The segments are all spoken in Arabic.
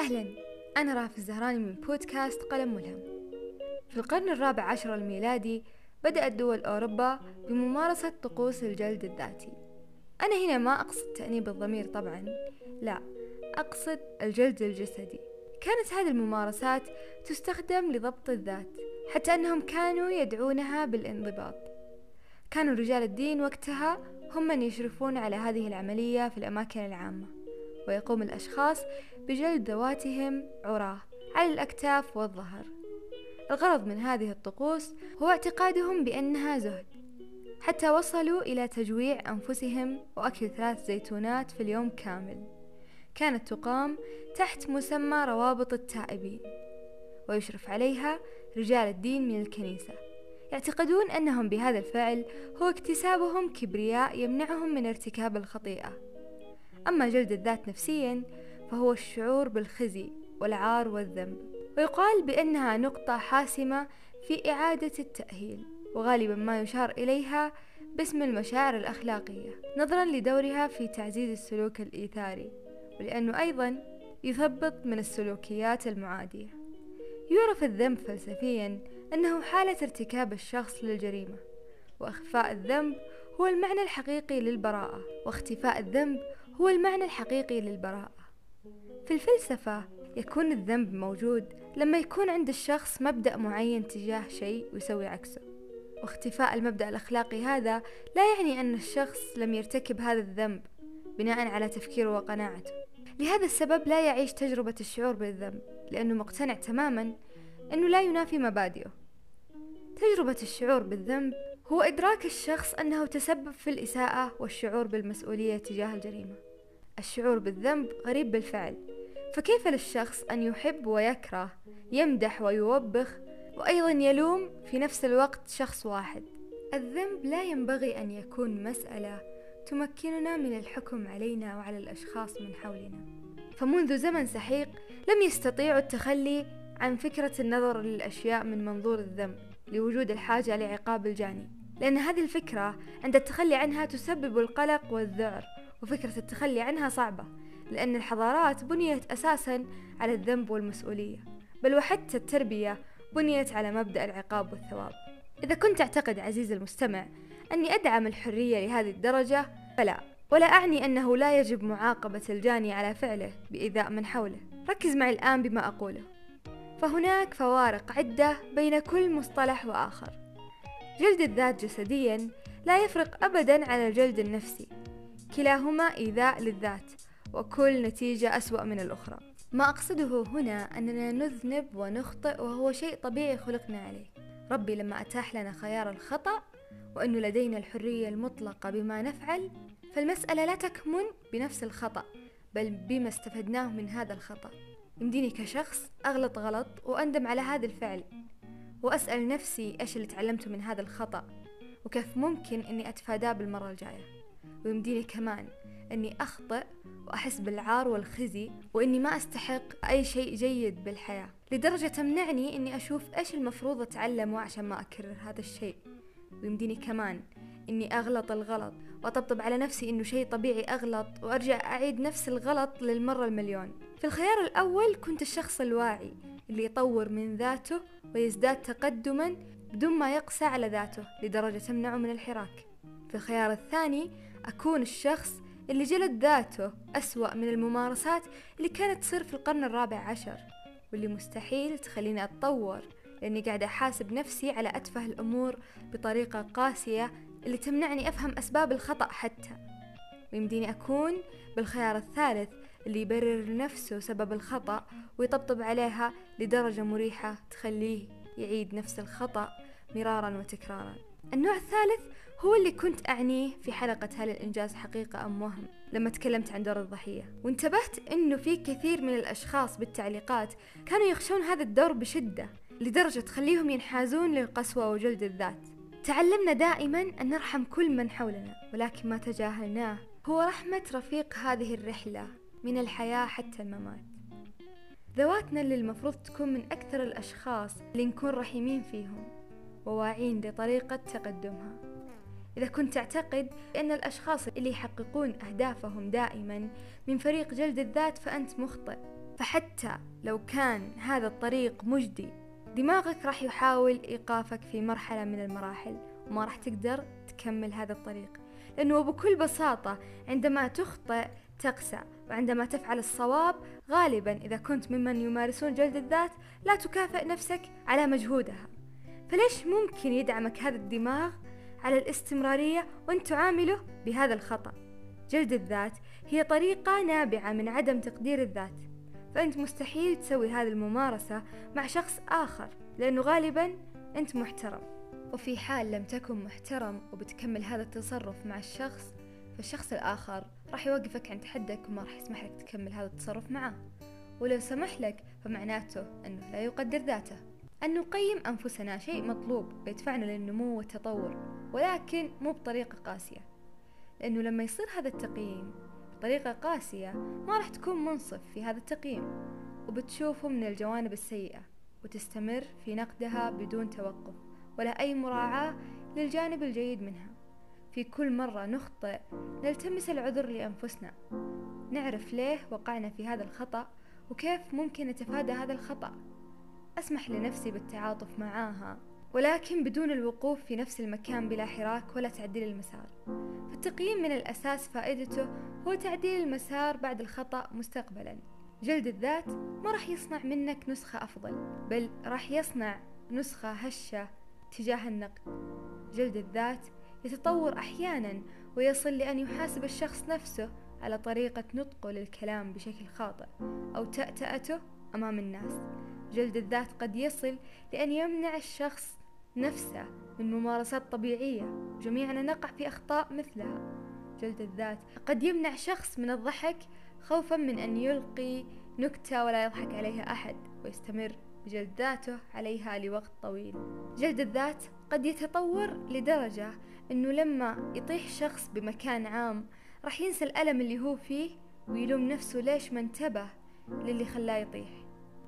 أهلا. أنا راف الزهراني من بودكاست قلم ملهم. في القرن الرابع عشر الميلادي بدأت دول أوروبا بممارسة طقوس الجلد الذاتي. أنا هنا ما أقصد تأنيب الضمير طبعا. لا أقصد الجلد الجسدي. كانت هذه الممارسات تستخدم لضبط الذات حتى أنهم كانوا يدعونها بالانضباط. كانوا رجال الدين وقتها هم من يشرفون على هذه العملية في الأماكن العامة. ويقوم الأشخاص بجلد ذواتهم عراه على الأكتاف والظهر. الغرض من هذه الطقوس هو اعتقادهم بأنها زهد. حتى وصلوا إلى تجويع أنفسهم وأكل ثلاث زيتونات في اليوم كامل. كانت تقام تحت مسمى روابط التائبين. ويشرف عليها رجال الدين من الكنيسة. يعتقدون أنهم بهذا الفعل هو اكتسابهم كبرياء يمنعهم من ارتكاب الخطيئة. أما جلد الذات نفسيا فهو الشعور بالخزي والعار والذنب. ويقال بأنها نقطة حاسمة في إعادة التأهيل وغالبا ما يشار إليها باسم المشاعر الأخلاقية نظرا لدورها في تعزيز السلوك الإيثاري ولأنه أيضا يثبط من السلوكيات المعادية. يعرف الذنب فلسفيا أنه حالة ارتكاب الشخص للجريمة وإخفاء الذنب هو المعنى الحقيقي للبراءة واختفاء الذنب هو المعنى الحقيقي للبراءة. في الفلسفة يكون الذنب موجود لما يكون عند الشخص مبدأ معين تجاه شيء ويسوي عكسه. واختفاء المبدأ الأخلاقي هذا لا يعني أن الشخص لم يرتكب هذا الذنب بناء على تفكيره وقناعته. لهذا السبب لا يعيش تجربة الشعور بالذنب لأنه مقتنع تماما أنه لا ينافي مبادئه. تجربة الشعور بالذنب هو إدراك الشخص أنه تسبب في الإساءة والشعور بالمسؤولية تجاه الجريمة. الشعور بالذنب غريب بالفعل. فكيف للشخص أن يحب ويكره يمدح ويوبخ وأيضا يلوم في نفس الوقت شخص واحد؟ الذنب لا ينبغي أن يكون مسألة تمكننا من الحكم علينا وعلى الأشخاص من حولنا. فمنذ زمن سحيق لم يستطيعوا التخلي عن فكرة النظر للأشياء من منظور الذنب لوجود الحاجة لعقاب الجاني. لأن هذه الفكرة عند التخلي عنها تسبب القلق والذعر. وفكرة التخلي عنها صعبة لأن الحضارات بنيت أساسا على الذنب والمسؤولية بل وحتى التربية بنيت على مبدأ العقاب والثواب. إذا كنت تعتقد عزيزي المستمع أني أدعم الحرية لهذه الدرجة فلا ولا أعني أنه لا يجب معاقبة الجاني على فعله بإيذاء من حوله. ركز معي الآن بما أقوله. فهناك فوارق عدة بين كل مصطلح وآخر. جلد الذات جسديا لا يفرق أبدا عن الجلد النفسي. كلاهما إيذاء للذات وكل نتيجة أسوأ من الأخرى. ما أقصده هنا أننا نذنب ونخطئ وهو شيء طبيعي خلقنا عليه. ربي لما أتاح لنا خيار الخطأ وأنه لدينا الحرية المطلقة بما نفعل فالمسألة لا تكمن بنفس الخطأ بل بما استفدناه من هذا الخطأ. يمديني كشخص أغلط غلط وأندم على هذا الفعل وأسأل نفسي إيش اللي تعلمته من هذا الخطأ وكيف ممكن أني أتفاداه بالمرة الجاية. ويمديني كمان أني أخطئ وأحس بالعار والخزي وإني ما أستحق أي شيء جيد بالحياة. لدرجة تمنعني إني أشوف إيش المفروض أتعلمه عشان ما أكرر هذا الشيء. ويمديني كمان إني أغلط الغلط وأطبطب على نفسي إنه شيء طبيعي أغلط وأرجع أعيد نفس الغلط للمرة المليون. في الخيار الأول كنت الشخص الواعي اللي يطور من ذاته ويزداد تقدما بدون ما يقسى على ذاته لدرجة تمنعه من الحراك. في الخيار الثاني أكون الشخص اللي جلد ذاته أسوأ من الممارسات اللي كانت تصير في القرن الرابع عشر واللي مستحيل تخليني أتطور لأني قاعدة أحاسب نفسي على أتفه الأمور بطريقة قاسية اللي تمنعني أفهم أسباب الخطأ حتى. ويمديني أكون بالخيار الثالث اللي يبرر لنفسه سبب الخطأ ويطبطب عليها لدرجة مريحة تخليه يعيد نفس الخطأ مرارا وتكرارا. النوع الثالث هو اللي كنت أعنيه في حلقة هل الإنجاز حقيقة أم وهم لما تكلمت عن دور الضحية. وانتبهت أنه في كثير من الأشخاص بالتعليقات كانوا يخشون هذا الدور بشدة لدرجة تخليهم ينحازون للقسوة وجلد الذات. تعلمنا دائما أن نرحم كل من حولنا ولكن ما تجاهلناه هو رحمة رفيق هذه الرحلة من الحياة حتى الممات. ذواتنا اللي المفروض تكون من أكثر الأشخاص اللي نكون رحيمين فيهم. وواعين لطريقة تقدمها. إذا كنت تعتقد أن الأشخاص اللي يحققون أهدافهم دائما من فريق جلد الذات فأنت مخطئ. فحتى لو كان هذا الطريق مجدي دماغك راح يحاول إيقافك في مرحلة من المراحل وما راح تقدر تكمل هذا الطريق. لأنه بكل بساطة عندما تخطئ تقسى وعندما تفعل الصواب غالبا إذا كنت ممن يمارسون جلد الذات لا تكافئ نفسك على مجهودها. فليش ممكن يدعمك هذا الدماغ على الاستمرارية وأن تعامله بهذا الخطأ؟ جلد الذات هي طريقة نابعة من عدم تقدير الذات فأنت مستحيل تسوي هذه الممارسة مع شخص آخر لأنه غالبا أنت محترم. وفي حال لم تكن محترم وبتكمل هذا التصرف مع الشخص فالشخص الآخر راح يوقفك عند حدك وما راح يسمح لك تكمل هذا التصرف معه. ولو سمح لك فمعناته أنه لا يقدر ذاته. أن نقيم أنفسنا شيء مطلوب ويدفعنا للنمو والتطور ولكن مو بطريقة قاسية. لأنه لما يصير هذا التقييم بطريقة قاسية ما راح تكون منصف في هذا التقييم وبتشوفه من الجوانب السيئة وتستمر في نقدها بدون توقف ولا أي مراعاة للجانب الجيد منها. في كل مرة نخطئ نلتمس العذر لأنفسنا. نعرف ليه وقعنا في هذا الخطأ وكيف ممكن نتفادى هذا الخطأ. أسمح لنفسي بالتعاطف معاها ولكن بدون الوقوف في نفس المكان بلا حراك ولا تعديل المسار. فالتقييم من الأساس فائدته هو تعديل المسار بعد الخطأ مستقبلا. جلد الذات ما راح يصنع منك نسخة أفضل بل راح يصنع نسخة هشة تجاه النقد. جلد الذات يتطور أحيانا ويصل لأن يحاسب الشخص نفسه على طريقة نطقه للكلام بشكل خاطئ أو تأتأته أمام الناس. جلد الذات قد يصل لأن يمنع الشخص نفسه من ممارسات طبيعية. وجميعنا نقع في أخطاء مثلها. جلد الذات قد يمنع شخص من الضحك خوفا من أن يلقي نكتة ولا يضحك عليها أحد ويستمر بجلد ذاته عليها لوقت طويل. جلد الذات قد يتطور لدرجة أنه لما يطيح شخص بمكان عام راح ينسى الألم اللي هو فيه ويلوم نفسه ليش ما انتبه للي خلاه يطيح.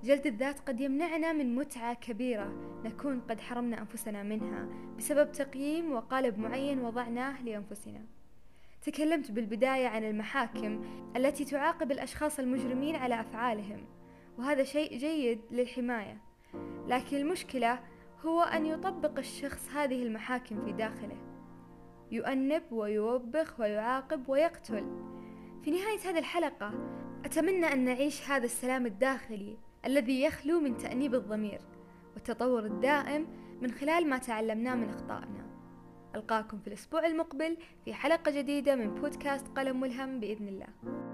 جلد الذات قد يمنعنا من متعة كبيرة. نكون قد حرمنا أنفسنا منها بسبب تقييم وقالب معين وضعناه لأنفسنا. تكلمت بالبداية عن المحاكم التي تعاقب الأشخاص المجرمين على أفعالهم وهذا شيء جيد للحماية. لكن المشكلة هو أن يطبق الشخص هذه المحاكم في داخله. يؤنب ويوبخ ويعاقب ويقتل. في نهاية هذه الحلقة أتمنى أن نعيش هذا السلام الداخلي الذي يخلو من تأنيب الضمير والتطور الدائم من خلال ما تعلمناه من أخطائنا. ألقاكم في الأسبوع المقبل في حلقة جديدة من بودكاست قلم ملهم بإذن الله.